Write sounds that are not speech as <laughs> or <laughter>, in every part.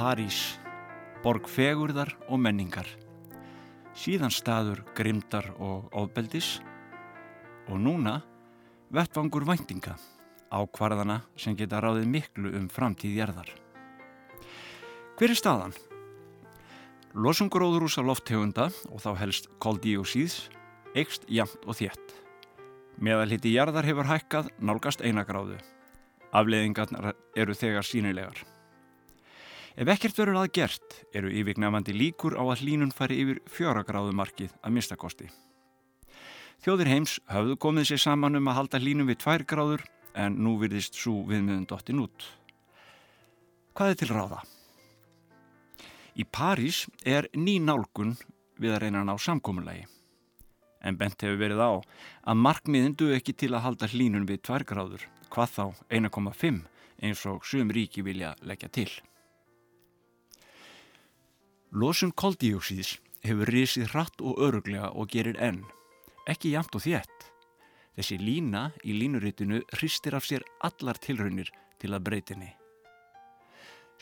París, borg fegurðar og menningar, síðan staður grimdar og ofbeldis og núna vettvangur væntinga á hvarðana sem geta ráðið miklu um framtíðjarðar. Hver er staðan? Losungróðurúsa lofthegunda og þá helst koldíósíðs eikst jamt og þétt. Meðalhiti jarðar hefur hækkað nálgast einagráðu. Afleðingarnar eru þegar sínilegar. Ef ekkert verður að gert eru yfirgnafandi líkur á að hlínun fari yfir fjöragráðu markið að mistakosti. Þjóðir heims hafðu komið sér saman um að halda hlínum við tvær gráður en nú virðist svo viðmiðun dottin út. Hvað er til ráða? Í París er ný nálgun við að reyna að ná samkómulagi. En bent hefur verið á að markmiðin du ekki til að halda hlínun við tvær gráður, hvað þá 1,5 eins og sum ríki vilja leggja til. Losun koldíóksíðs hefur risið hratt og öruglega og gerir enn, ekki jamt og þétt. Þessi lína í línuritinu hristir af sér allar tilraunir til að breytinni.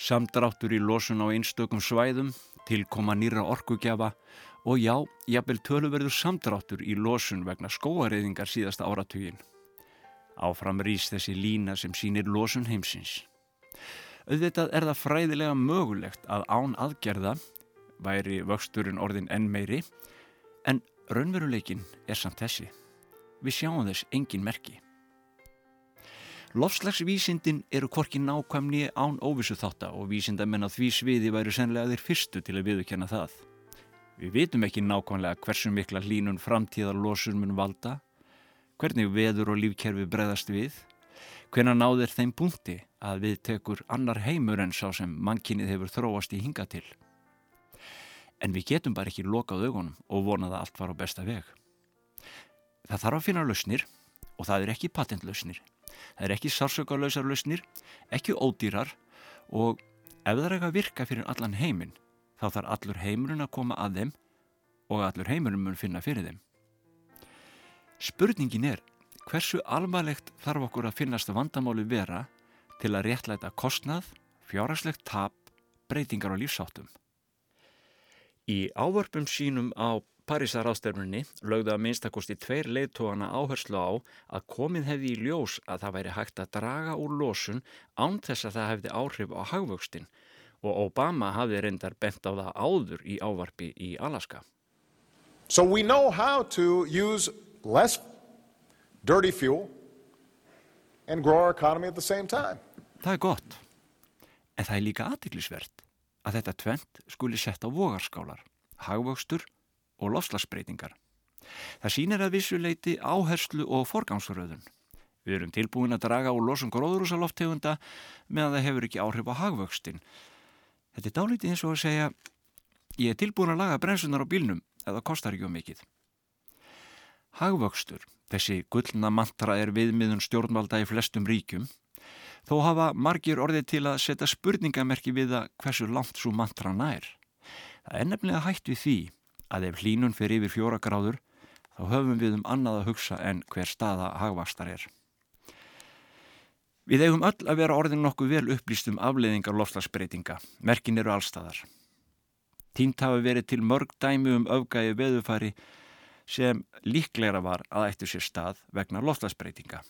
Samdráttur í losun á einstökum svæðum, tilkoma nýra orkugjafa og já, jafnvel töluverður samdráttur í losun vegna skóareiðingar síðasta áratugin. Áfram rýst þessi lína sem sínir losun heimsins. Auðvitað er það fræðilega mögulegt að án aðgerða væri vöxturinn orðin enn meiri en raunveruleikin er samt þessi. Við sjáum þess engin merki. Lofslagsvísindin eru korki nákvæmni án óvissu þátt og vísindamenn á því sviði væru senlega þeir fyrstu til að viðurkenna það. Við vitum ekki nákvæmlega hversu mikla hlínun framtíðar losun mun valda, hvernig veður og lífkerfi breðast við, hvenna náður þeim punkti að við tekur annar heimur en sá sem mannkinnið hefur þróast í hinga til. En við getum bara ekki lokað augunum og vonað að allt var á besta veg. Það þarf að finna lausnir og það er ekki patentlausnir. Það er ekki sársökarlausar lausnir, ekki ódýrar og ef það er ekki að virka fyrir allan heiminn þá þarf allur heimurinn að koma að þeim og allur heimurinn mun finna fyrir þeim. Spurningin er hversu alvarlegt þarf okkur að finnast að vandamáli vera til að réttlæta kostnað, fjárhagslegt tap, breytingar og lífsáttum. Í ávörpum sínum á Parísar ástefnunni lögðu að minnstakosti tveir leiðtóana áherslu á að komið hefði í ljós að það væri hægt að draga úr losun án þess að það hefði áhrif á hagvöxtin og Obama hafði reyndar bent á það áður í ávarpi í Alaska. So we know how to use less dirty fuel and grow our economy at the same time. Það er gott, en það er líka aðtiklisvert að þetta tvent skuli sett á vogarskálar, hagvöxtur og lofslagsbreytingar. Það sýnir að vissuleiti áherslu og forgangsröðun. Við erum tilbúin að draga úr losum gróðrúsaloftegunda meðan það hefur ekki áhrif á hagvöxtin. Þetta er dálítið eins og að segja ég er tilbúin að laga brensunar á bílnum eða kostar ekki um mikið. Hagvöxtur, þessi gullna mantra er viðmiðun stjórnvalda í flestum ríkjum, þó hafa margir orðið til að setja spurningamerki við að hversu langt svo mantra nær. Það er nefnilega hægt við því að ef hlínun fyrir yfir fjóra gráður þá höfum við um annað að hugsa en hver staða hagvastar er. Við eigum öll að vera orðin nokkuð vel upplýst um afleiðingar lofslagsbreytinga. Merkin eru allstaðar. Tínt hafi verið til mörg dæmi um öfgægi veðufari sem líklegra var að eittu sér stað vegna lofslagsbreytinga.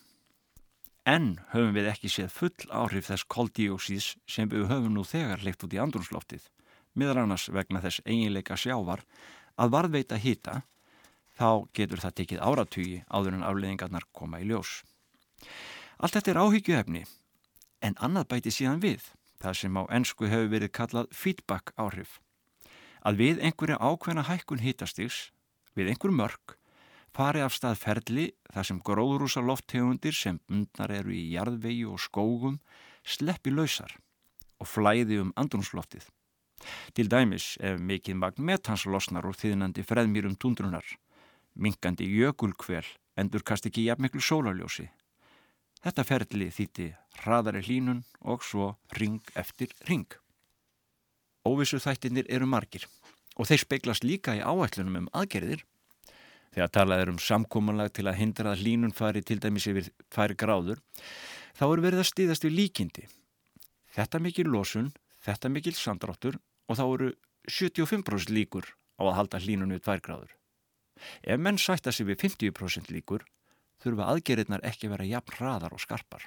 En höfum við ekki séð full áhrif þess koldíósís sem við höfum nú þegar leikt út í andrumsloftið, miðar annars vegna þess eiginleika sjávar að varðveita hýta, þá getur það tekið áratugi áður en afleiðingarnar koma í ljós. Allt þetta er áhyggjuefni, en annað bæti síðan við, það sem á ennsku hefur verið kallað feedback áhrif. Að við einhverja ákveðna hækkun hýtastigs, við einhver mörg, fari af stað ferli þar sem gróðrúsa lofttegundir sem bundnar eru í jarðvegi og skógum sleppi lausar og flæði um andrumsloftið. Til dæmis ef mikið magn metans losnar úr þýðnandi freðmýrum tundrunar, minkandi jökulkvel endur kast ekki jafnmiklu sólarljósi. Þetta ferli þýtti hraðari hlínun og svo ring eftir ring. Óvissu þættinir eru margir og þeir speiklast líka í áætlunum um aðgerðir. Þegar talað er um samkómanlag til að hindra að hlínun fari til dæmis yfir færi gráður, þá er verið að stíðast við líkindi. Þetta mikið losun þetta mikil samdráttur og þá eru 75% líkur á að halda hlínun við 2 gráður. Ef menn sætta sig við 50% líkur þurfa aðgerðirnar ekki vera jafn hraðar og skarpar.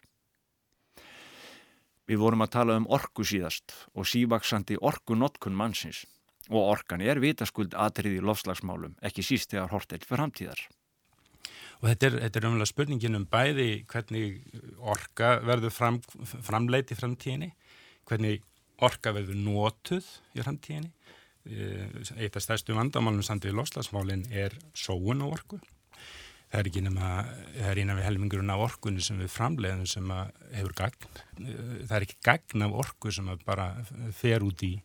Við vorum að tala um orku síðast og sívaksandi orku notkun mannsins og orkan er vitaskuld aðrið í lofslagsmálum, ekki síst þegar hortelt fyrir hamtíðar. Og þetta er, þetta er umlega spurningin um bæði hvernig orka verður fram, framleiti í framtíðinni, hvernig orka verður nótuð í framtíðinni. Eh, eitt af stærstu vandamálum samt við lofslagsmálinn er sóun og orku. Það er ekki nema, það er eina við helmingurinn af orkunni sem við framleiðum sem hefur gagn. Eh, það er ekki gagn af orku sem bara fer út í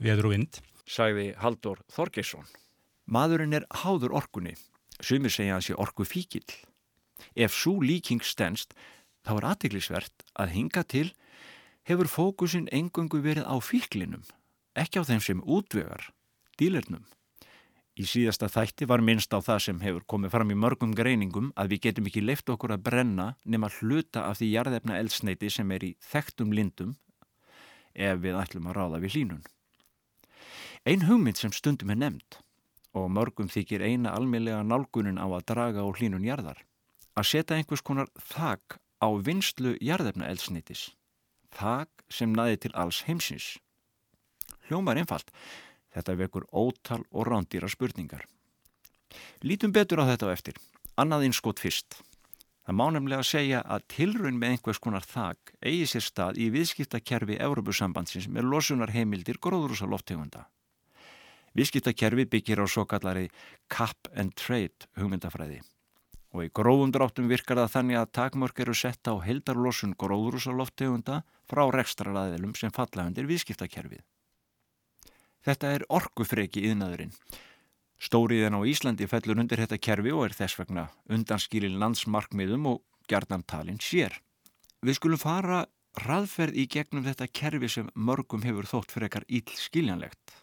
veður og vind sagði Haldur Þorgesson. Maðurinn er háður orkunni, sumir segja að sé orku fíkil. Ef svo líking stennst, þá er aðteglisvert að hinga til hefur fókusin engungu verið á fíklinum, ekki á þeim sem útvegar, dílernum. Í síðasta þætti var minnst á það sem hefur komið fram í mörgum greiningum að við getum ekki leift okkur að brenna nema hluta af því jarðefna eldsneiti sem er í þekktum lindum ef við ætlum að ráða við hlínun. Ein hugmynd sem stundum er nefnd. Og mörgum þykir eina almeinlega nálgunin á að draga á hlínun jarðar. Að setja einhvers konar þak á vinslu jarðefna eldsnitis þak sem næði til alls heimsins. Hljómar einfalt. Þetta vekur ótal og rándýra spurningar. Lítum betur á þetta á eftir. Annað innskot fyrst. Það má nefnilega segja að tilrun með einhvers konar þak eigi sér stað í viðskiptakerfi Európusambandsins með losunar heimildir gróðrúsa loftegunda Viðskiptakerfi byggir á svo kallari cap and trade hugmyndafræði og í gróðum dráttum virkar það þannig að takmörk eru sett á heldarlosun gróðrúsaloftegunda frá rekstraraðilum sem falla undir viðskiptakerfið. Þetta er orgufreki yðnaðurinn. Stóriðin á Íslandi fellur undir þetta kerfi og er þess vegna undanskilin landsmarkmiðum og gerðantalinn sér. Við skulum fara raðferð í gegnum þetta kerfi sem mörgum hefur þótt frekar íll skiljanlegt.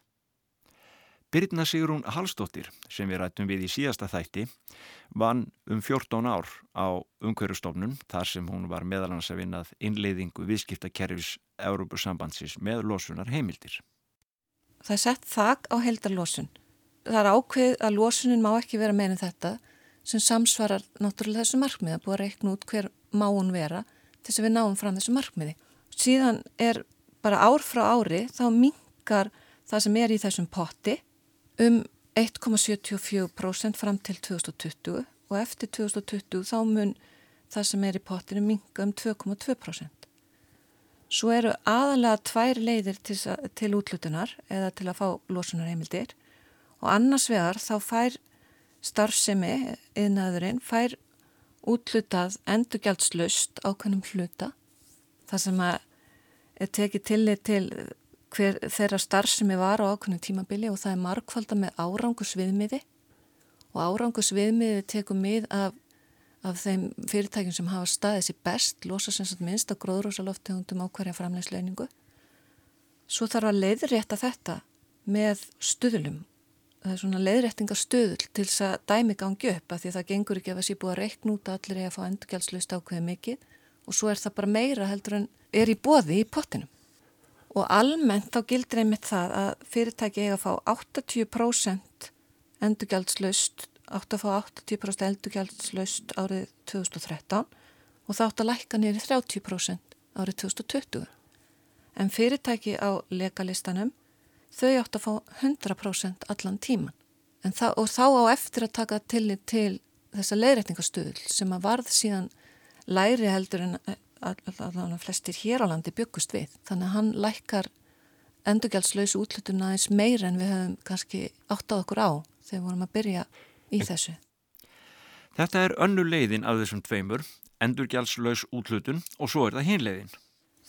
Birna Sigrún Hallstóttir sem við rættum við í síðasta þætti vann um 14 ár á umhverjastofnun þar sem hún var meðalans að vinnað innleiðingu viðskiptakerfis Európusambandsins með losunar heimildir. Það er sett þak á heldarlosun. Það er ákveð að losunin má ekki vera meðin þetta sem samsvarar náttúrulega þessu markmiði að búa að reikna út hver má hún vera þess að við náum fram þessu markmiði. Síðan er bara ár frá ári þá mingar það sem er í þessum potti um 1,74% fram til 2020 og eftir 2020 þá mun það sem er í pottinu minga um 2,2%. Svo eru aðalega tvær leiðir til, til útlutunar eða til að fá losunarheimildir og annars vegar þá fær starfsemi yðnaðurinn fær útlutað endurgjaldslaust ákveðnum hluta þar sem að tekið tillit til hver þeirra starfsemi var á ákveðinu tímabili og það er markvalda með árangusviðmiði og árangusviðmiði tekum mið af, af þeim fyrirtækjum sem hafa staðið sér best, losa sem sagt minnst að gróðrúsaloftegundum á hverja framlegsleiningu. Svo þarf að leiðrétta þetta með stuðlum. Það er svona leiðréttingastuðl til þess að dæmi gangi upp að því það gengur ekki að sé búið að reikn út allir að fá endurgjaldslust ákveði mikið og svo er það bara meira heldur en er í bóði í pottinum og almennt þá gildir einmitt það að fyrirtæki eiga að fá 80% endurgjaldslaust, átt að fá 80% endurgjaldslaust árið 2013 og það átt að lækka nýri 30% árið 2020. En fyrirtæki á legalistanum þau átt að fá 100% allan tíman. Það, og þá á eftir að taka tillit til þessa leiðrætningastuðl sem að varð síðan læri heldur en allavega flestir hér á landi byggust við. Þannig að hann lækkar endurgjaldslausu útlutun aðeins meir en við höfum kannski átt á okkur á þegar vorum að byrja í þessu. Þetta er önnu leiðin af þessum tveimur, endurgjaldslaus útlutun og svo er það hinleiðin.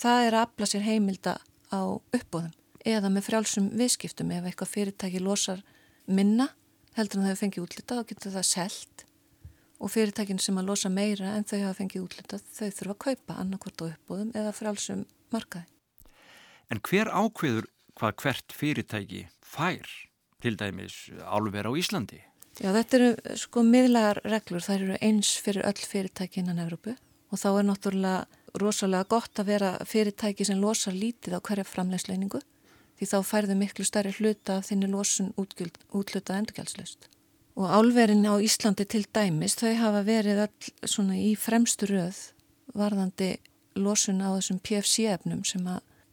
Það er að afla sér heimilda á uppbóðum eða með frjálsum viðskiptum ef eitthvað fyrirtæki losar minna heldur en hefur fengið útluta þá getur það selt og fyrirtækin sem að losa meira en þau hafa fengið útlitað, þau þurfa að kaupa annarkvort á uppbúðum eða frálsum markaði. En hver ákveður hvað hvert fyrirtæki fær til dæmis álver á Íslandi? Já, þetta eru sko miðlagar reglur, það eru eins fyrir öll fyrirtæki innan Európu og þá er náttúrulega rosalega gott að vera fyrirtæki sem losar lítið á hverja framlegsleiningu því þá færðu miklu starri hluta af þinni losun útlutað endurgjaldslust. Og álverin á Íslandi til dæmis, þau hafa verið all svona í fremstu röð varðandi losun á þessum PFC-efnum sem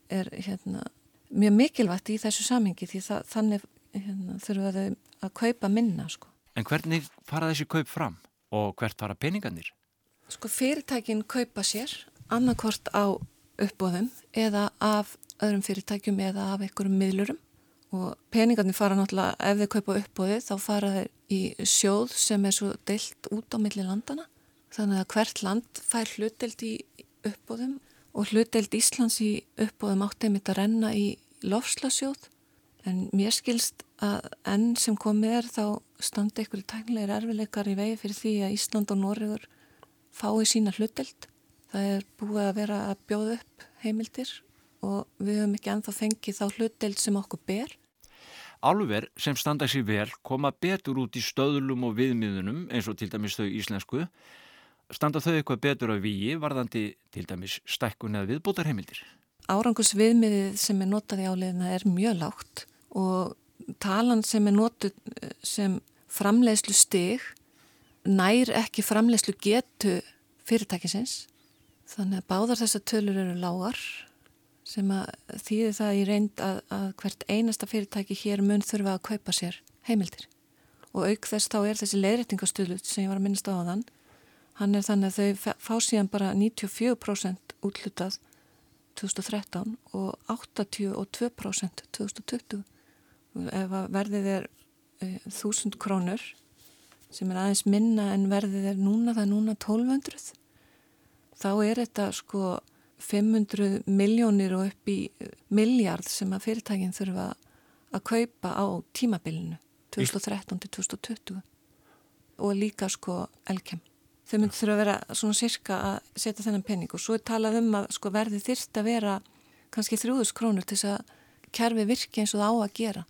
er hérna, mjög mikilvægt í þessu samingi því það, þannig hérna, þurfa þau að kaupa minna. Sko. En hvernig fara þessi kaup fram og hvert fara peningarnir? Sko fyrirtækin kaupa sér annarkort á uppbóðum eða af öðrum fyrirtækjum eða af einhverjum miðlurum og peningarnir fara náttúrulega, ef þeir kaupa uppbóði þá fara þeir í sjóð sem er svo deilt út á milli landana þannig að hvert land fær hlutdelt í uppbóðum og hlutdelt Íslands í uppbóðum áttið mitt að renna í lofslasjóð en mér skilst að enn sem komið er þá standi einhverju tæknilegir erfileikar í vegi fyrir því að Ísland og Norriður fái sína hlutdelt það er búið að vera að bjóða upp heimildir og við höfum ekki anþá fengið þá hlutdelt sem okkur ber. Álver sem standa sér vel koma betur út í stöðlum og viðmiðunum eins og til dæmis þau íslensku. Standa þau eitthvað betur á víi varðandi til dæmis stækkun eða viðbútar heimildir? Árangus viðmiðið sem er notað í áleðina er mjög lágt og talan sem er notað sem framleiðslu stig nær ekki framleiðslu getu fyrirtækisins Þannig að báðar þessar tölur eru lágar sem að þýði það í reynd að, að hvert einasta fyrirtæki hér mun þurfa að kaupa sér heimildir. Og auk þess þá er þessi leiðrættingastölu sem ég var að minnast á þann, hann er þannig að þau fá síðan bara 94% útlutað 2013 og 82% 2020. Ef verðið er e, 1000 krónur sem er aðeins minna en verðið er núna, það er núna 1200 þá er þetta sko 500 miljónir og upp í miljard sem að fyrirtækinn þurfa að kaupa á tímabilinu 2013 til 2020 og líka sko elkem. Þau myndi þurfa að vera svona sirka að setja þennan penning og svo er talað um að sko verði þyrst að vera kannski þrjúðus krónur til þess að kerfi virki eins og það á að gera.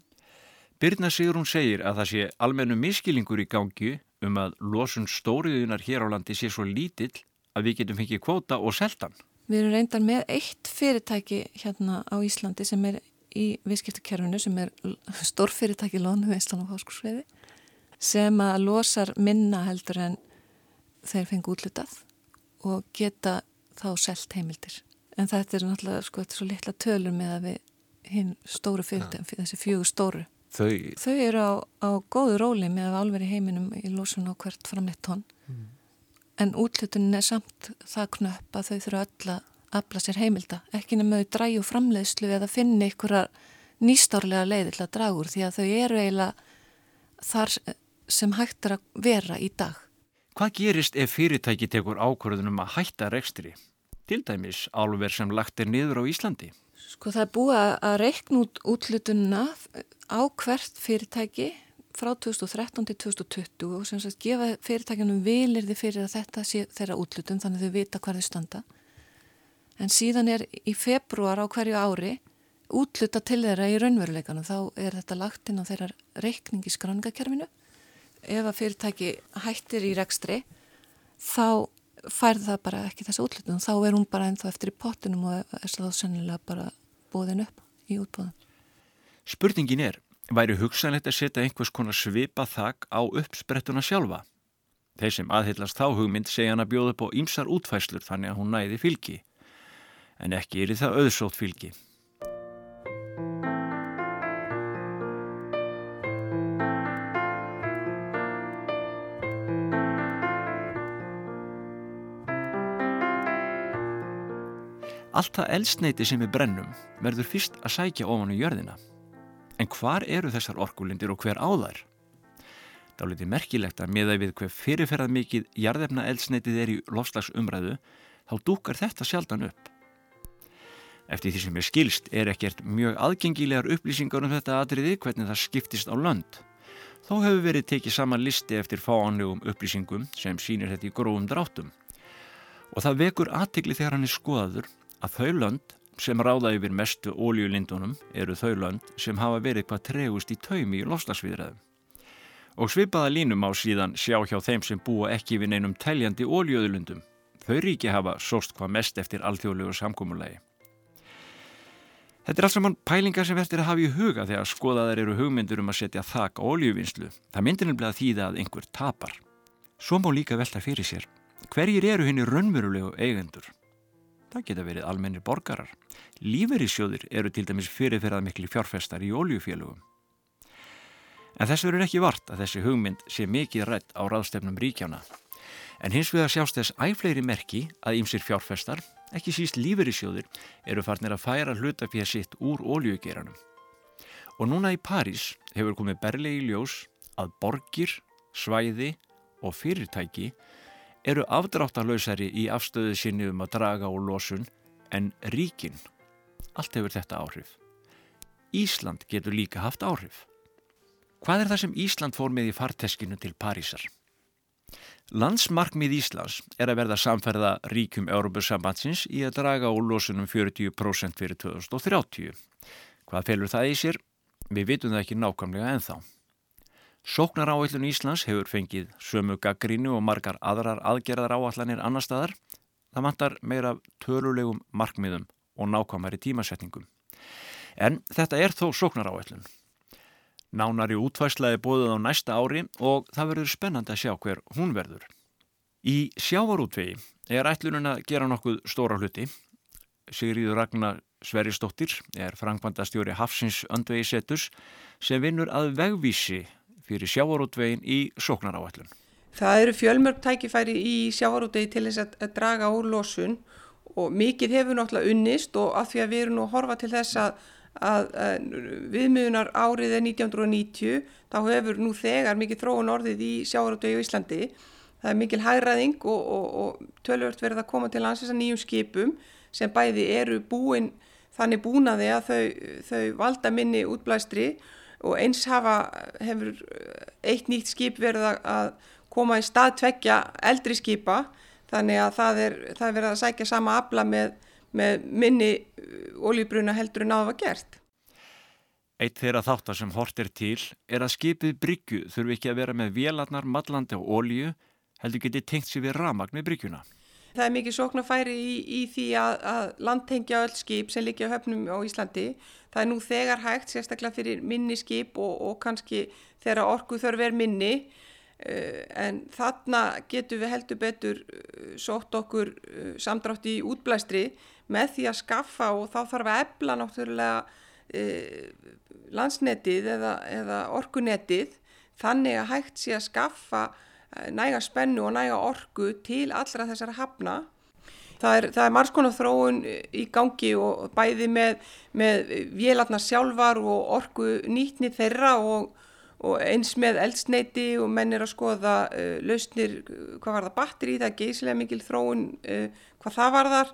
Birna Sigrun segir að það sé almennu miskilingur í gangi um að losun stóriðunar hér á landi sé svo lítill að við getum fengið kvóta og seltan. Við erum reyndar með eitt fyrirtæki hérna á Íslandi sem er í viðskiptakerfinu sem er stórfyrirtæki Lónu Veislan og Háskórsveiði sem að losar minna heldur en þeir fengi útlutað og geta þá selt heimildir. En þetta er náttúrulega sko þetta er svo litla tölur með að við hinn stóru fyrirtæki, þessi fjögur stóru. Þau, Þau eru á, á góðu róli með að alveg í heiminum í losun á hvert framleitt tónn. Mm en útlutunin er samt það knöpp að þau þurfa öll að afla sér heimilda, ekki nema þau dræju framleiðslu eða finna ykkur nýstárlega leiði til að dragur því að þau eru eiginlega þar sem hægt er að vera í dag. Hvað gerist ef fyrirtæki tekur ákvörðunum að hætta rekstri? Til dæmis álver sem lagt er niður á Íslandi? Sko það er búið að reikna út útlutununa á hvert fyrirtæki frá 2013 til 2020 og sem sagt gefa fyrirtækjanum vilirði fyrir að þetta sé þeirra útlutum þannig að þau vita hvað þau standa. En síðan er í februar á hverju ári útluta til þeirra í raunveruleikanum. Þá er þetta lagt inn á þeirra reikning í skrangakerfinu. Ef að fyrirtæki hættir í rekstri þá fær það bara ekki þessu útlutum. Þá er hún bara ennþá eftir í pottinum og er þá sennilega bara bóðin upp í útbóðum. Spurningin er, væri hugsanlegt að setja einhvers konar svipa þak á uppsprettuna sjálfa. Þeir sem aðhyllast þá hugmynd segja hann að bjóða upp á ýmsar útfæslur þannig að hún næði fylgi. En ekki er það auðsótt fylgi. Allt það eldsneiti sem við brennum verður fyrst að sækja ofan í jörðina. En hvar eru þessar orkulindir og hver á þær? Er litið merkilegt að miða við hver fyrirferðað mikið jarðefna eldsneitið er í lofslagsumræðu, þá dúkar þetta sjaldan upp. Eftir því sem ég skilst er ekkert mjög aðgengilegar upplýsingar um þetta atriði hvernig það skiptist á lönd. Þó hefur verið tekið saman listi eftir fáanlegum upplýsingum sem sínir þetta í gróðum dráttum. Og það vekur aðtikli þegar hann er skoðaður að þau lönd sem ráða yfir mestu óljulindunum eru þau lönd sem hafa verið hvað tregust í taumi í lofslagsviðræðum. Og svipaða línum á síðan sjá hjá þeim sem búa ekki við neinum teljandi óljöðulundum. Þau ríki hafa sóst hvað mest eftir alþjóðlegu samkómulegi. Þetta er alls saman pælingar sem verður að hafa í huga þegar skoðaðar eru hugmyndur um að setja þak á oljuvinnslu. Það myndir nefnilega þýða að einhver tapar. Svo má líka velta fyrir sér. Hverjir eru henni raunverulegu eigendur? Það geta verið almennir borgarar. Líferisjóðir eru til dæmis fyrirferðað miklu fjárfestar í oljufélögum. En þess verður ekki vart að þessi hugmynd sé mikið rætt á ráðstefnum ríkjána. En hins vegar sjást þess æfleiri merki að ýmsir fjárfestar ekki síst lífeyrissjóðir, eru farnir að færa hlutafér sitt úr óljögeranum. Og núna í París hefur komið berlegi ljós að borgir, svæði og fyrirtæki eru afdráttalösari í afstöðu sinni um að draga úr losun en ríkin. Allt hefur þetta áhrif. Ísland getur líka haft áhrif. Hvað er það sem Ísland fór með í farteskinu til Parísar? Landsmarkmið Íslands er að verða samferða ríkum Európusambandsins í að draga úr losunum 40% fyrir 2030. Hvað felur það í sér? Við vitum það ekki nákvæmlega enþá. Sóknar áallun Íslands hefur fengið sömu gaggrínu og margar aðrar aðgerðar áallanir annar staðar. Það vantar meira tölulegum markmiðum og nákvæmari tímasetningum. En þetta er þó sóknar áallun. Nánari útvæslaði bóðuð á næsta ári og það verður spennandi að sjá hver hún verður. Í sjávarútvegi er ætlunum að gera nokkuð stóra hluti. Sigriður Ragnar Sveristóttir er frangvandastjóri Hafsins öndvegi setus sem vinnur að vegvísi fyrir sjávarútvegin í sóknaráallun. Það eru fjölmörg tækifæri í sjávarútvegi til þess að, að draga úr losun og mikið hefur náttúrulega unnist og af því að við erum nú að horfa til þess að að, að viðmiðunar árið er 1990 þá hefur nú þegar mikið þróun orðið í sjáaröldau í Íslandi það er mikil hægraðing og, og, og tölvört verið að koma til landsins að nýjum skipum sem bæði eru búin þannig búnaði að þau, þau valda minni útblæstri og eins hafa hefur eitt nýtt skip verið að koma í stað tveggja eldri skipa þannig að það er, það er verið að sækja sama afla með með minni ólíbruna uh, heldur en aða var gert. Eitt þeirra þáttar sem hortir til er að skipið bryggju þurfi ekki að vera með vélarnar, mallandi og ólíu heldur getið tengt sér við ramagn með bryggjuna. Það er mikið sóknarfæri í, í því að, að landtengja öll skip sem líkja höfnum á Íslandi. Það er nú þegar hægt sérstaklega fyrir minni skip og, og kannski þegar orgu þurfi verið minni. Eh, en þarna getum við heldur betur eh, sótt okkur eh, samdrátt í útblæstri. Með því að skaffa og þá þarf að ebla náttúrulega landsnetið eða, eða orkunetið. Þannig að hægt sé að skaffa næga spennu og næga orku til allra þessara hafna. Það er, er margskonar þróun í gangi og bæði með, með vélarnar sjálfar og orku nýtni þeirra og og eins með eldsneiti og menn er að skoða uh, lausnir, hvað var það batteri, það er geysilega mikil þróun uh, hvað það var þar.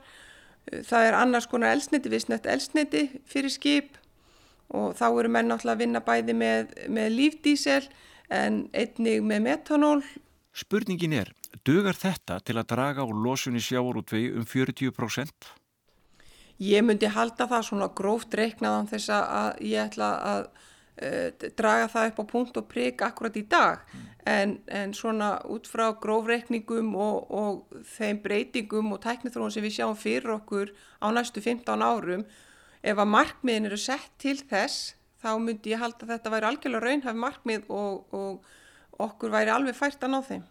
Það er annars konar eldsneiti, vissnett eldsneiti fyrir skip og þá eru menn náttúrulega að vinna bæði með, með lífdísel en einnig með metanól. Spurningin er, dugar þetta til að draga úr losunni sjáurútvegi um 40%? Ég myndi halda það svona gróft reiknaðan þess að ég ætla að uh, draga það upp á punkt og prigg akkurat í dag mm. en, en svona út frá grófreikningum og, og þeim breytingum og tæknithróun sem við sjáum fyrir okkur á næstu 15 árum ef að markmiðin eru sett til þess þá myndi ég halda þetta væri algjörlega raunhaf markmið og, og okkur væri alveg fært að ná þeim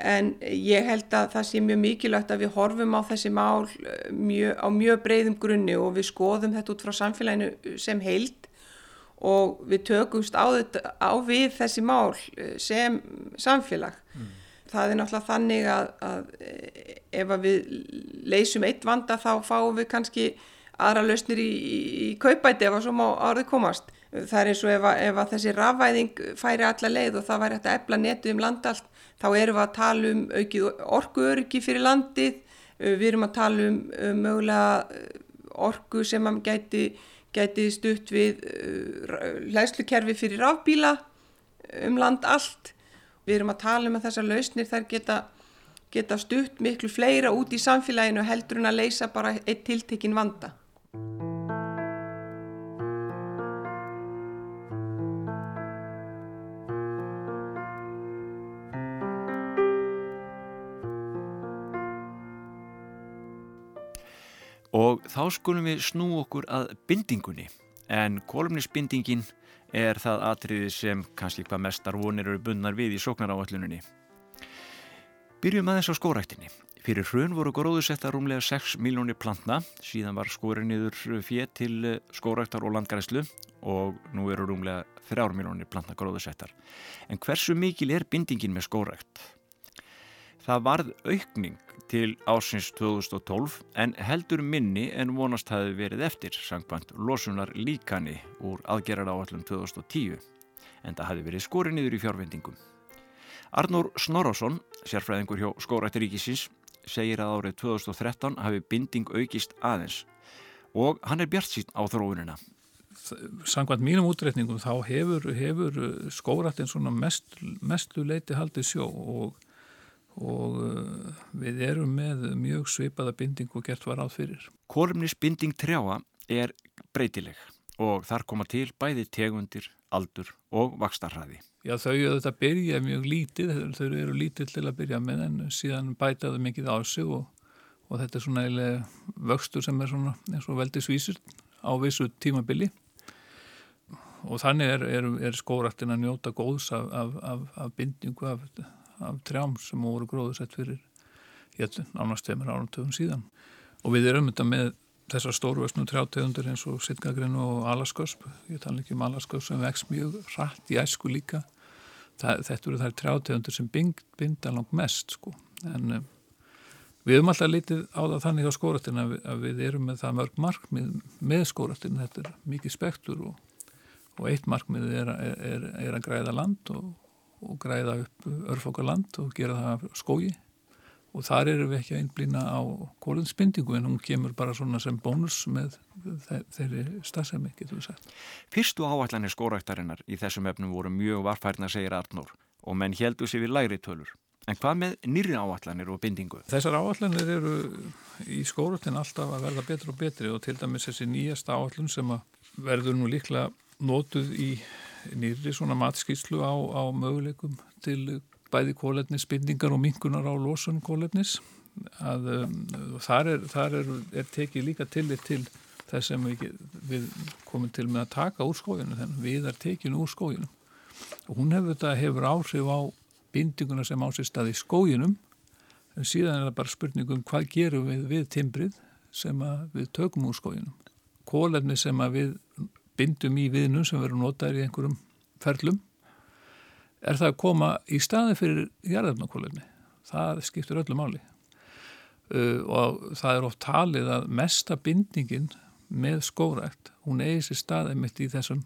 en ég held að það sé mjög mikilvægt að við horfum á þessi mál eh, mjög, á mjög breyðum grunni og við skoðum þetta út frá samfélaginu sem heild og við tökumst á, þetta, á við þessi mál eh, sem samfélag. Mm. Það er náttúrulega þannig að, að eh, ef að við leysum eitt vanda þá fáum við kannski aðra lausnir í, í, í kaupæti ef að svo má árið komast. Það er eins og ef að, ef að þessi rafvæðing færi alla leið og það væri hægt að ebla netu um landallt þá erum við að tala um aukið orkuöryggi fyrir landið, við erum að tala um, um mögulega orku sem gæti gæti stutt við hlæslukerfi uh, fyrir rafbíla um land allt. Við erum að tala um að þessar lausnir þær geta, geta stutt miklu fleira út í samfélaginu heldur en að leysa bara eitt tiltekinn vanda. Og þá skulum við snú okkur að bindingunni en kolumnisbindingin er það atriði sem kannski hvað mestar vonir eru bunnar við í sóknaráalluninni. Byrjum aðeins á skóræktinni. Fyrir hrun voru gróðusetta rúmlega 6 miljónir plantna, síðan var skórin niður fjö til skóræktar og landgræslu og nú eru rúmlega 3 miljónir plantna gróðusettar. En hversu mikil er bindingin með skórækt? Það varð aukning til ásins 2012 en heldur minni en vonast hafi verið eftir sangkvæmt losunar líkani úr aðgerrar áallum 2010 en það hafi verið skori niður í fjárvendingum. Arnór Snorrásson, sérfræðingur hjá Skórættiríkisins, segir að árið 2013 hafi binding aukist aðeins og hann er bjart sín á þróunina. Sangkvæmt mínum útreikningum þá hefur, hefur skórættin svona mest, mestu leiti haldið sjó og og uh, við erum með mjög svipaða binding og gert var áð fyrir. Kolumnisbinding trjáa er breytileg og þar koma til bæði tegundir, aldur og vakstarhraði. Já þau auðvitað byrja mjög lítið, þau eru lítið til að byrja með en síðan bætaðu mikið á sig og, og þetta er svona eiginlega vöxtur sem er svona eins og veldi svísur á vissu tímabili og þannig er, er, er skóraktin að njóta góðs af, af, af, af bindingu af af trjám sem voru gróðusett fyrir nánast tveimur árum töfum síðan. Og við erum þetta með þessar stórvörsnu trjátegundir eins og sittgagrin og alaskösp, ég tala ekki um alaskösp sem vex mjög rætt í æsku líka. Það, þetta eru þær trjátegundir sem bind, binda langt mest sko. En um, við erum alltaf litið á það þannig á skóratin að, að við erum með það mörg markmið með skóratin, þetta er mikið spektur og, og eitt markmið er, er, er að græða land og og græða upp örfokarland og gera það skógi og þar erum við ekki að einblýna á kólinsbindingu en hún kemur bara svona sem bónus með þeirri stafsemi, getur við sagt. Fyrstu áallanir skóræktarinnar í þessum efnum voru mjög varfærna, segir Arnór, og menn heldu sér við læri tölur. En hvað með nýri áallanir og bindingu? Þessar áallanir eru í skórutin alltaf að verða betri og betri og til dæmis þessi nýjasta áallun sem verður nú líklega nótuð í nýri svona matskíslu á, á möguleikum til bæði kólefnis, bindingar og minkunar á losun kólefnis að um, þar, er, þar er, er tekið líka tillit til þess sem við, við komum til með að taka úr skójunu þannig við er tekinu úr skójinu og hún hefur þetta hefur áhrif á bindinguna sem ásist að í skójinum en síðan er það bara spurningum hvað gerum við við timbrið sem við tökum úr skójinum kólefni sem við bindum í viðnum sem verður notaður í einhverjum ferlum er það að koma í staði fyrir jarðarnakólefni. Það skiptur öllu máli uh, og það er oft talið að mesta bindingin með skórækt, hún eigi sér staði mitt í þessum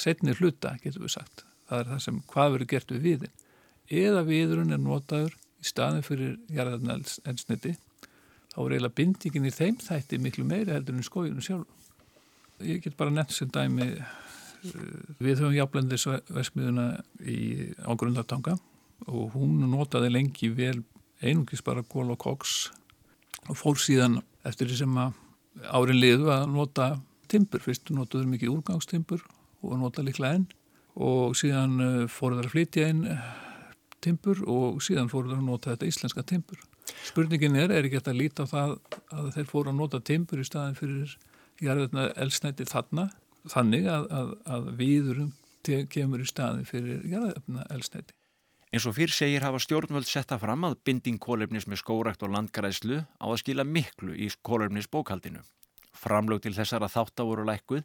setni hluta, getur við sagt. Það er það sem hvað verður gert við viðin. Eða viðrun er notaður í staði fyrir jarðarnælsniti, þá er eiginlega bindingin í þeim þætti miklu meiri heldur en skójunu sjálf. Ég get bara nefnt sem dæmi eh, við höfum jafnlendisversmiðuna á grundartanga og hún notaði lengi vel einungis bara kól og koks og fór síðan eftir því sem að árin liðu að nota timpur, fyrst notaður mikið úrgangstimpur og nota líkla enn og síðan eh, fóruð þar að flytja inn eh, timpur og síðan fóruð þar að nota þetta íslenska timpur. Spurningin er, er ekki að líta á það að þeir fóru að nota timpur í staðin fyrir jarðarna elsnætti þarna þannig að, að, að viðurum kemur í staði fyrir jarðarna elsnætti. Eins og fyrr segir hafa stjórnvöld setta fram að binding kólefnis með skórakt og landgræslu á að skila miklu í kólefnis bókaldinu. Framlög til þessara þátt á voru lækkuð,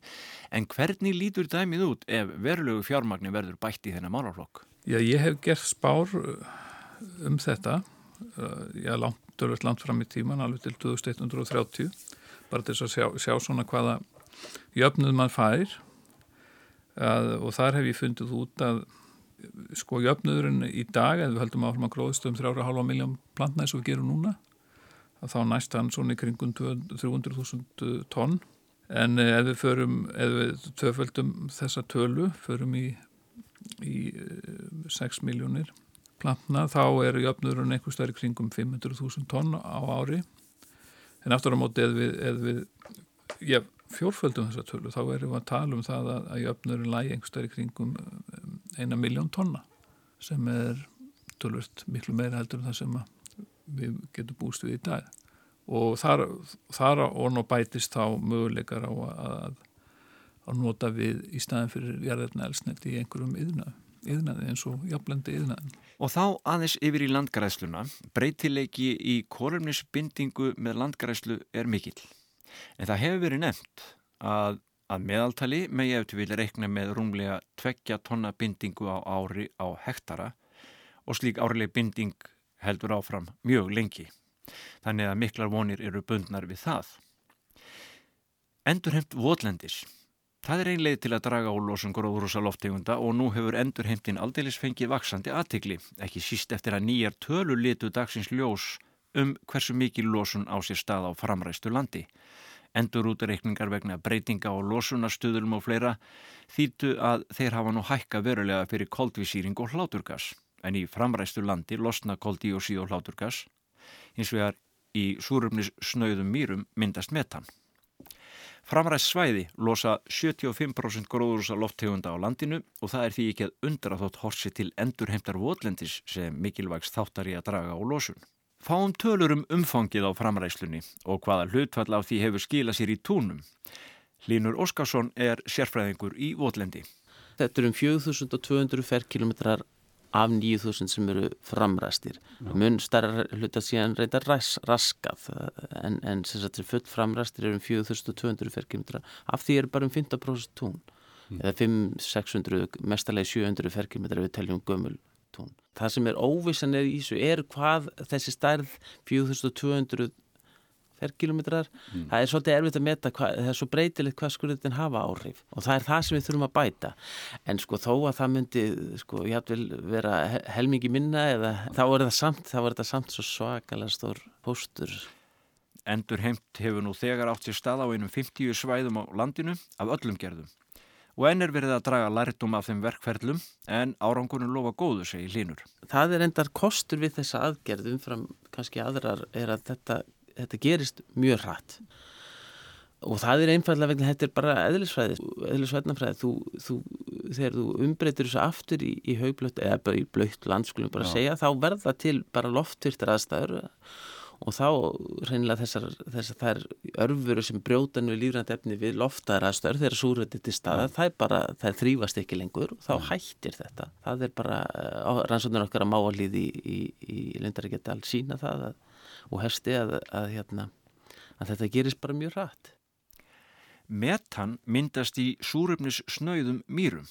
en hvernig lítur dæmið út ef verulegu fjármagni verður bætt í þennan málaflokk? Já, ég hef gert spár uh, um þetta, uh, já, langt, langt fram í tíman, alveg til 2130 bara til að sjá, sjá svona hvaða jöfnuð mann fær. Að, og þar hef ég fundið út að sko jöfnuðurinn í dag eða við höldum áfram að gróðstu um 3,5 miljón plantna eins og við gerum núna að þá næst hann svona í kringum 300.000 tonn. En eh, ef við förum, ef við töföldum þessa tölu, förum í, í 6 eh, miljónir plantna þá er jöfnuðurinn einhver stærri kringum 500.000 tonn á ári en aftur á móti eða við, eð við já, fjórföldum þessa tölu þá erum við að tala um það að, að jöfnurinn lægi einhverstað í kringum um, eina miljón tonna sem er tölvöld miklu meira heldur en það sem við getum búist við í dag. Og þar, þar og nú bætist þá möguleikar á að, að nota við í staðin fyrir jarðarna elsnett í einhverjum yðnaði, yðnaði eins og jafnlendi yðnaði. Og þá aðeins yfir í landgræðsluna, breytileiki í kólumnisbindingu með landgræðslu er mikill. En það hefur verið nefnt að, að meðaltali með ég eftir vilja reikna með rúmlega tveggja tonna bindingu á ári á hektara og slík árileg binding heldur áfram mjög lengi. Þannig að miklar vonir eru bundnar við það. Endurheimt votlendis. Það er einlega til að draga á losun gróðrúsa loftegunda og nú hefur endurheimtin aldeilis fengið vaksandi aðtikli, ekki síst eftir að nýjar tölu litu dagsins ljós um hversu mikið losun á sér stað á framræstu landi. Endurútareikningar vegna breytinga á losunastuðulum og fleira þýtu að þeir hafa nú hækka verulega fyrir koldvísýring og hláturgas en í framræstu landi losna koldíósí og hláturgas hins vegar í súrumnis snauðum mýrum myndast metan. Framræst svæði losa 75% gróðurúsa lofttegunda á landinu og það er því ekki að undra þótt horsi til endurheimtar votlendis sem mikilvægst þáttar í að draga á losun. Fáum tölur um umfangið á framræslunni og hvaða hlutfall á því hefur skilað sér í túnum. Línur Óskarsson er sérfræðingur í votlendi. Þetta er um 4200 ferkilometrar af 9000 sem eru framræstir. Mun starra hluta síðan reynda ras, raskað en, en sem sagt full framræstir eru um 4200 ferkilometra. Af því eru bara um 15% tún mm. eða 500-600, mestalegi 700 ferkilometra við teljum gömul tún. Það sem er óvissan er í þessu er hvað þessi starð 4200 ferkilometrar, mm. það er svolítið erfitt að meta hvað, það er svo breytilegt hvað skurðin hafa áhrif. Og það er það sem við þurfum að bæta. En sko þó að það myndi sko ég hætti vel vera helmingi minna eða þá er það samt, þá er það samt svo svakalega stór póstur. Endur heimt hefur nú þegar átt sér stað á einum 50 svæðum á landinu af öllum gerðum. Og enn er verið að draga lærdum af þeim verkferðlum en árangunum lofa góðu segi línur. Það er endar kostur við þessa aðgerð umfram kannski aðrar er að þetta þetta gerist mjög hratt. Og það er einfallega vegna þetta er bara eðlisfræði, eðlisvætnafræði þú, þú, þegar þú umbreytir þessu aftur í, í haublött eða bara í blöytt landskulum bara að segja, þá verða til bara loftvirtir aðstæður. Og þá reynilega þessar, þessar þær örfuru sem brjótanu lífrænt efni við loftaðar aðstæður þegar súröndið til staða, það er bara, það þrýfast ekki lengur og þá hættir þetta. Það er bara, rannsóknir okkar að máalíði í, í, í Lindaríkjætti alls sína það að og hefsti að, að, hérna, að þetta gerist bara mjög rætt. Metan myndast í súröfnis snöyðum mýrum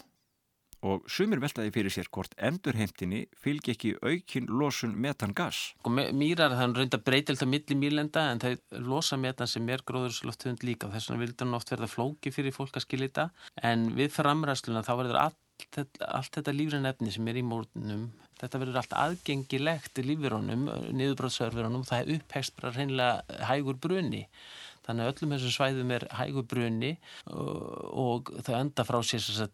og sumir veltaði fyrir sér hvort endurheimtinni fylg ekki aukin losun metangas. Sko, mýrar það reynda breytilt að milli mýlenda en það losa metan sem er gróðurslófthund líka og þess vegna vildur hann oft verða flóki fyrir fólk að skilja þetta en við framræsluna þá verður allt, allt þetta lífræn efni sem er í mórnum þetta verður allt aðgengilegt í lífverunum, niðurbróðsörverunum, það er upphægst bara reynilega hægur brunni. Þannig að öllum þessum svæðum er hægur brunni og þau enda frá sér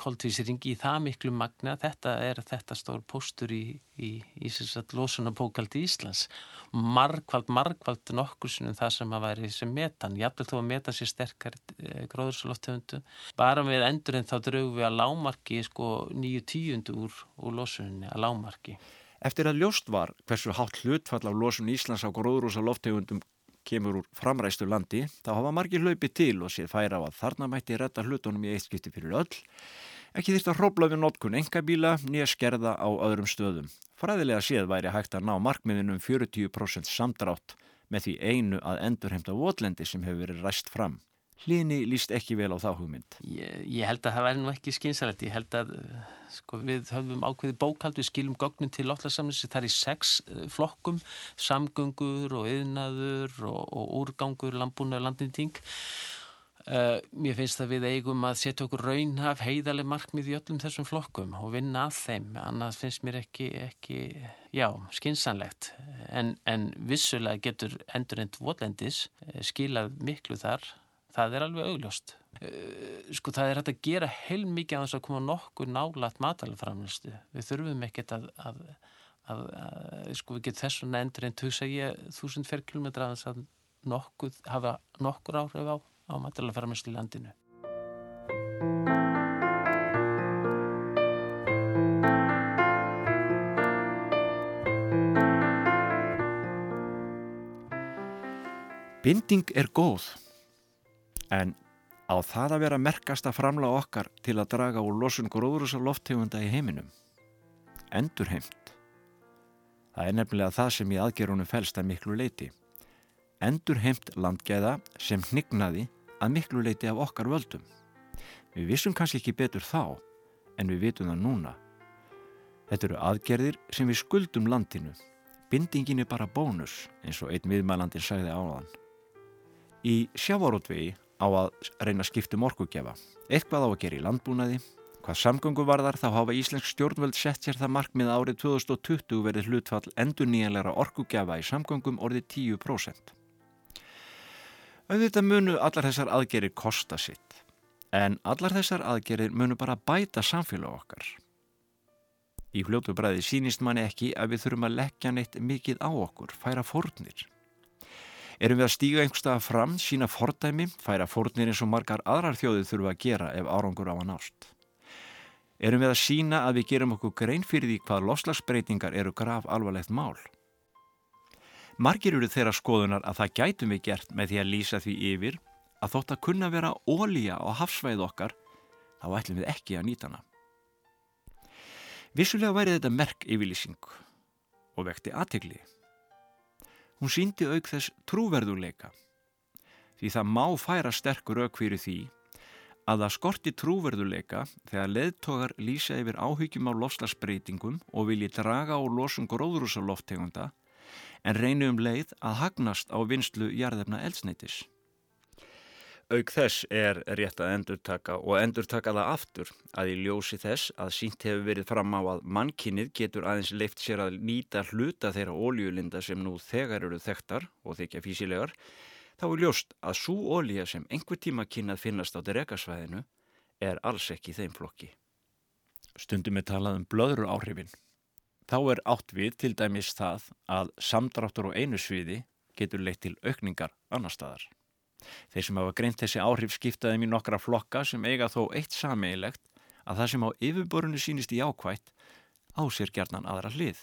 koltvísiringi í það miklu magna. Þetta er þetta stór póstur í, í, í losunapókaldi Íslands. Markvald, markvald nokkur sinum það sem að væri sem metan. Jafnveg þó að metan sér sterkar eh, gróðurslóftöfundu. Bara við endurinn þá draugum við að lámarki sko, nýju tíundu úr, úr losuninni að lámarki. Eftir að ljóst var hversu hátt hlutfall af losun Íslands á gróðrúsa loftegundum kemur úr framræstu landi, þá hafa margir hlaupi til og séð færa á að þarna mætti retta hlutunum í eitt skipti fyrir öll. Ekki þýrt að hrópla við notkun engabíla nýja skerða á öðrum stöðum. Fræðilega séð væri hægt að ná markmiðinum 40% samdrátt með því einu að endurheimta votlendi sem hefur verið ræst fram. Hlini líst ekki vel á þá hugmynd. Ég, ég held að það væri nú ekki skynsalegt. Ég held að sko, við höfum ákveði bókald, við skilum gögnum til loftlarsamlissi. Það er í sex uh, flokkum, samgöngur og yðnaður og, og úrgangur, landbúna og landinting. Uh, mér finnst að við eigum að setja okkur raunhaf heiðarlega markmið í öllum þessum flokkum og vinna að þeim. Annað finnst mér ekki, ekki já, skynsanlegt. En, en vissulega getur endurend votlendis uh, skilað miklu þar það er alveg augljóst. Eh, sko það er hægt að gera heil mikið að þess að koma nokkur nálat matalaframlistu við þurfum ekkert að, að, að, að sko við getum þess vegna endur en tugsa ég þúsund fer kilómetra að þess að nokkuð hafa nokkur áhrif á, á matalaframlistu í landinu. Binding er góð, en á það að vera merkast að framla okkar til að draga úr losun gróðrúsa lofttegunda í heiminum. Endur heimt. Það er nefnilega það sem í aðgerunum fælst að miklu leiti. Endur heimt landgæða sem hnignaði að miklu leiti af okkar völdum. Við vissum kannski ekki betur þá, en við vitum það núna. Þetta eru aðgerðir sem við skuldum landinu. Bindingin er bara bónus, eins og einn viðmælandin sagði áðan. Í sjávarótvegi á að reyna skiptum orkugjafa. Eitthvað á að gera í landbúnaði. Hvað samgöngu varðar þá hafa Íslensk stjórnvöld sett sér það markmið árið 2020 verið hlutfall endur nýjanleira orkugjafa í samgöngum orðið 10%. Auðvitað munu allar þessar aðgerir kosta sitt, en allar þessar aðgerir munu bara bæta samfélag okkar. Í fljótu bræði sínist manni ekki að við þurfum að leggja neitt mikið á okkur, færa fórnir. Erum við að stíga einhverstaða fram, sína fordæmi, færa fórnir eins og margar aðrar þjóðið þurfum að gera ef árangur á að nást? Erum við að sína að við gerum okkur grein fyrir því hvað loslagsbreytingar eru graf alvarlegt mál? Margir eru þeirra skoðunar að það gætum við gert með því að lýsa því yfir að þótt að kunna vera ólíja á hafsvæð okkar, þá ætlum við ekki að nýta hana. Vissulega væri þetta merk yfirlýsing og vekti aðtegli. Hún síndi auk þess trúverðuleika því það má færa sterkur auk fyrir því að það skorti trúverðuleika þegar leðtogar lýsa yfir áhyggjum á lofslagsbreytingum og vilji draga á losum gróðrúsaloftegunda en reynu um leið að hagnast á vinslu jarðefna eldsneitis. Auk þess er rétt að endurtaka og endurtaka það aftur að í ljósi þess að sínt hefur verið fram á að mannkinnið getur aðeins leift sér að nýta hluta þeirra óljulinda sem nú þegar eru þekktar og þykja físilegar, þá er ljóst að svo ólja sem einhver tíma kynnað finnast á direkasvæðinu er alls ekki þeim flokki. Stundum er talað um blöðru áhrifin. Þá er átt við til dæmis það að samdráttur á einu sviði getur leitt til aukningar annar staðar. Þeir sem hafa greint þessi áhrif skiptaðum í nokkra flokka sem eiga þó eitt sameigilegt að það sem á yfirborinu sínist í ákvætt á sér gerðnan aðra hlið.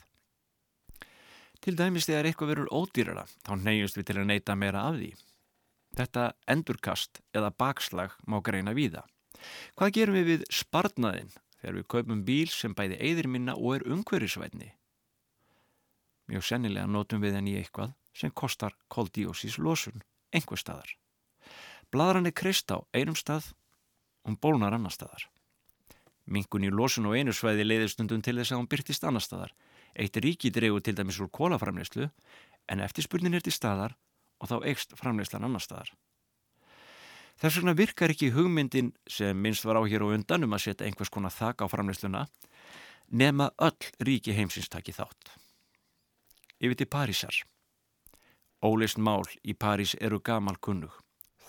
Til dæmis þegar eitthvað verður ódýrara þá neyjumst við til að neyta meira af því. Þetta endurkast eða bakslag má greina víða. Hvað gerum við við sparnaðin þegar við kaupum bíl sem bæði eigðir minna og er umhverjusvætni? Mjög sennilega notum við henni eitthvað sem kostar koldíósís losun einhver staðar. Bladran er krist á einum stað og hún bólnar annar staðar. Mingun í losun og einu svæði leiðir stundum til þess að hún byrtist annar staðar. Eitt ríki dregur til dæmis úr kólaframleyslu en eftirspurnin er til staðar og þá eikst framleyslan annar staðar. Þess vegna virkar ekki hugmyndin sem minnst var á hér og undan um að setja einhvers konar þak á framleysluna nema öll ríki heimsins taki þátt. Yfir til Parísar. Óleist mál í París eru gamal kunnug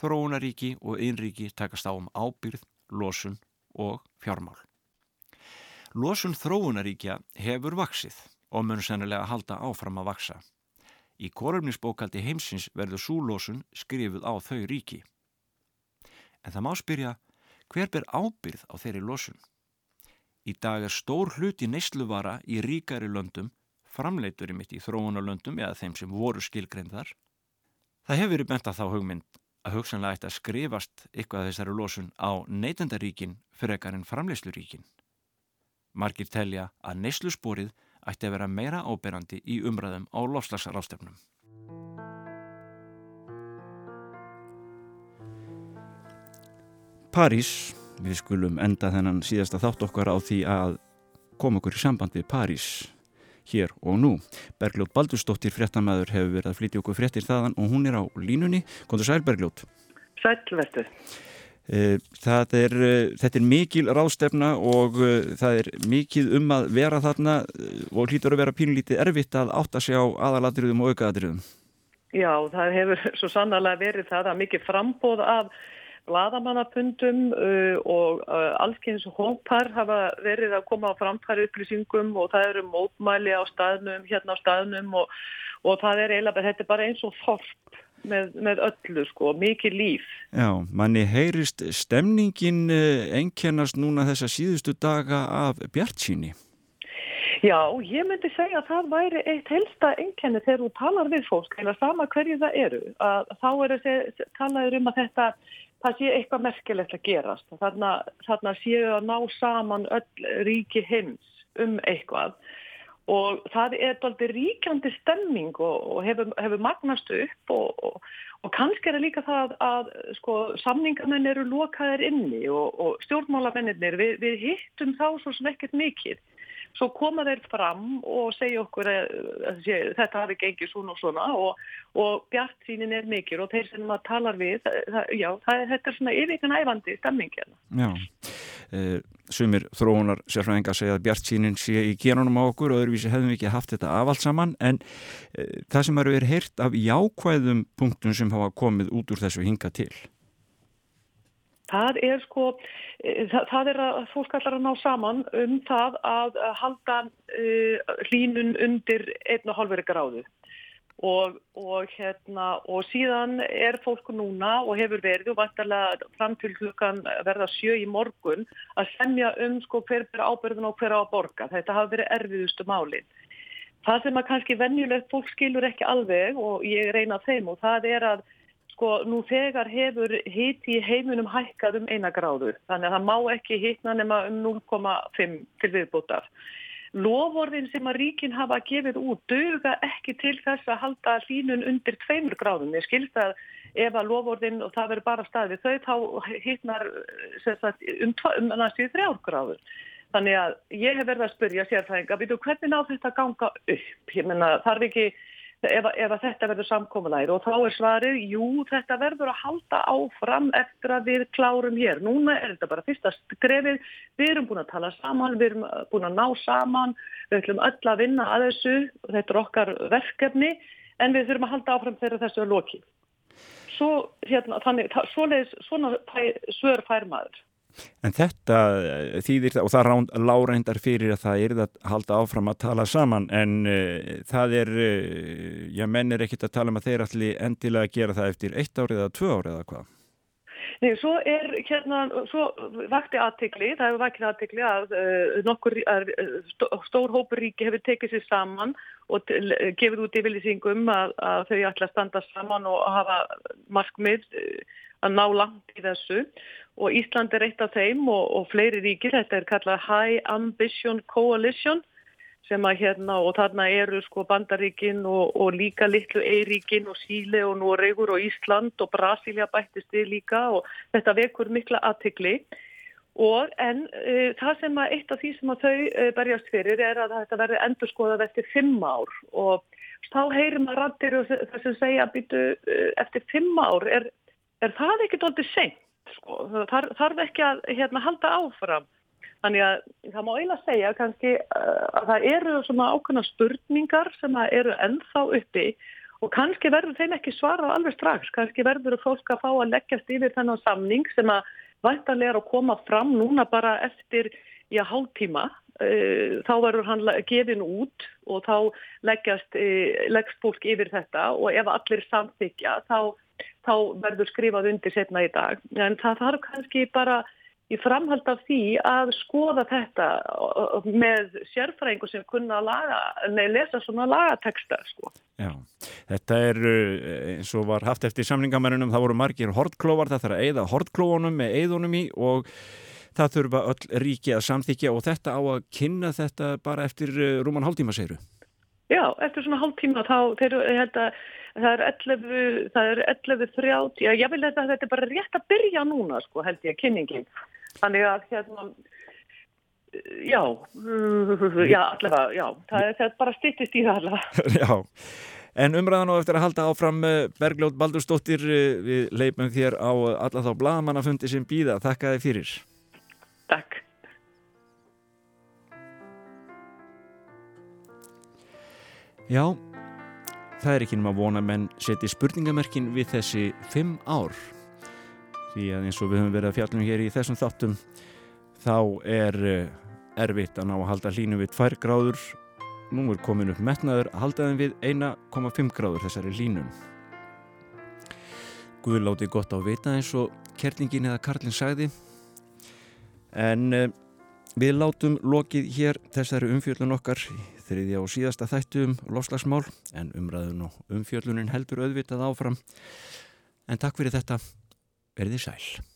þróunaríki og einríki takast á um ábyrð, losun og fjármál. Losun þróunaríkja hefur vaksið og mun sennilega halda áfram að vaksa. Í korumnisbókaldi heimsins verður súlósun skrifuð á þau ríki. En það má spyrja hver ber ábyrð á þeirri losun? Í dag er stór hluti neysluvara í ríkari löndum framleitur í mitt í þróunarlöndum eða þeim sem voru skilgreyndar. Það hefur verið bent að þá hugmynd að hugsanlega ætti að skrifast eitthvað þessari losun á neytendaríkin frekar en framleysluríkin. Margir telja að neyslusporið ætti að vera meira áberandi í umræðum á lofslagsrástefnum. París, við skulum enda þennan síðasta þátt okkar á því að koma okkur í samband við París hér og nú. Bergljót Baldurstóttir fréttamæður hefur verið að flytja okkur fréttir þaðan og hún er á línunni. Kondur sæl Bergljót. Sælvertu. Eh, er, eh, þetta er mikil ráðstefna og uh, það er mikil um að vera þarna og hlýtur að vera pínlítið erfitt að átta sig á aðaladriðum og aukaadriðum. Já, það hefur svo sannarlega verið það að mikið frambóð af bladamannapundum uh, og uh, allskyns hópar hafa verið að koma á framfæri upplýsingum og það eru mótmæli á staðnum, hérna á staðnum og, og það er eiginlega, þetta er bara eins og þorp með, með öllu sko, mikið líf. Já, manni heyrist stemningin uh, einkennast núna þessa síðustu daga af bjart síni. Já, ég myndi segja að það væri eitt helsta einkenni þegar þú talar við fólk, eða sama hverju það eru, að þá er þessi talaður um að þetta, það sé eitthvað merkilegt að gerast. Þarna, þarna séu að ná saman öll ríki heims um eitthvað og það er doldið ríkjandi stemming og, og hefur, hefur magnast upp og, og, og kannski er það líka það að sko, samningamenn eru lokaðir inni og stjórnmálamennir, við, við hittum þá svo sem ekkert mikið svo koma þeir fram og segja okkur að, að, að þetta hafi gengið svona og svona og, og bjart sínin er mikil og þeir sem maður talar við það, já, það, þetta er svona yfirkan æfandi stemmingina. Já, eh, sumir þróunar sérfræðingar segja að bjart sínin sé í genunum á okkur og öðruvísi hefðum við ekki haft þetta afallt saman en eh, það sem eru verið heyrt af jákvæðum punktum sem hafa komið út úr þessu hinga til. Það er sko, eh, það, það er að fólk allar að ná saman um það að halda uh, hlínun undir 1,5 gráðu og, og, hérna, og síðan er fólk núna og hefur verið og vantarlega fram til hlukan verða sjö í morgun að semja um sko hver byrja ábyrðun og hver á að borga. Þetta hafa verið erfiðustu málinn. Það sem að kannski vennjulegt fólk skilur ekki alveg og ég reyna þeim og það er að sko nú þegar hefur hiti í heiminum hækkað um eina gráður þannig að það má ekki hitna nema um 0,5 til viðbútar. Lofórðin sem að ríkin hafa gefið út döga ekki til þess að halda hlínun undir 2 gráðum. Ég skilst að ef að lofórðin og það verður bara staðið þau þá hitnar sagt, um, um næstu 3 gráður. Þannig að ég hef verið að spyrja sérfæðinga, hvernig ná þetta ganga upp? Ég menna þarf ekki ef, ef þetta verður samkominæri og þá er svarið, jú, þetta verður að halda áfram eftir að við klárum hér. Núna er þetta bara fyrsta skrefið, við erum búin að tala saman, við erum búin að ná saman, við ætlum öll að vinna að þessu, þetta er okkar verkefni, en við þurfum að halda áfram þegar þessu er lokið. Svo, hérna, þannig, svoleiðis, svona svör fær maður. En þetta eh, þýðir og það láreindar fyrir að það er að halda áfram að tala saman en uh, það er, uh, já menn er ekkit að tala um að þeir allir endilega að gera það eftir eitt árið eða tvö árið eða hvað? Nei, svo er hérna, svo vakti aðtikli, það hefur vakið aðtikli að uh, nokkur að, stór hópur ríki hefur tekið sér saman og gefið út yfirlýsingum að, að þau ætla að standa saman og hafa markmið að ná langt í þessu. Og Ísland er eitt af þeim og, og fleiri ríkir, þetta er kallað High Ambition Coalition sem að hérna og þarna eru sko bandaríkin og, og líka litlu eiríkin og Síle og Noregur og Ísland og Brasilia bættist við líka og þetta vekur mikla aðtikli og en e, það sem að eitt af því sem að þau e, berjast fyrir er að þetta verði endur skoðað eftir fimm ár. Og þá heyrir maður rættir og það sem segja að byttu e, eftir fimm ár er, er það ekkert aldrei senkt sko. Þar, þarf ekki að hérna, halda áfram. Þannig að það má eiginlega segja kannski uh, að það eru svona ákveðna spurningar sem eru ennþá uppi og kannski verður þeim ekki svarað alveg strax. Kannski verður fólk að fá að leggjast yfir þennan samning sem að vantarlega er að koma fram núna bara eftir í að hálftíma. Uh, þá verður hann gefin út og þá leggjast, uh, leggst fólk yfir þetta og ef allir samþykja þá þá verður skrifað undir setna í dag. En það þarf kannski bara í framhald af því að skoða þetta með sérfræðingu sem kunna að laga, nei, lesa svona lagateksta, sko. Já, þetta er eins og var haft eftir samlingamærunum, það voru margir hortklóvar, það þarf að eigða hortklóunum með eigðunum í og það þurfa öll ríki að samþykja og þetta á að kynna þetta bara eftir rúman hálftíma, segiru? Já, eftir svona hálftíma þá, þeir, að það er 11, það er 11.30, já, ég vil þetta, þetta er bara rétt að byrja núna, sko, held ég, kynningin. Þannig að, hérna, já, já, allavega, já, það er, það er bara stýttist í það allavega. <laughs> Já, en umræðan og eftir að halda áfram Bergljóð Baldurstóttir, við leipum þér á alla þá blagamannafundi sem býða. Þakka þið fyrir. Takk. Já, það er ekki um að vona menn seti spurningamerkin við þessi fimm ár. Því að eins og við höfum verið að fjallum hér í þessum þáttum þá er eh, erfitt að ná að halda hlínu við 2 gráður. Nú er komin upp metnaður að halda þeim við 1,5 gráður þessari hlínum Guður láti gott á vita eins og kerlingin eða Karlin sagði. En eh, Við látum lokið hér þessari umfjöllun okkar þriðja og síðasta þættu um lofslagsmál en umræðun og umfjöllunin heldur auðvitað áfram. En takk fyrir þetta, verðið sæl.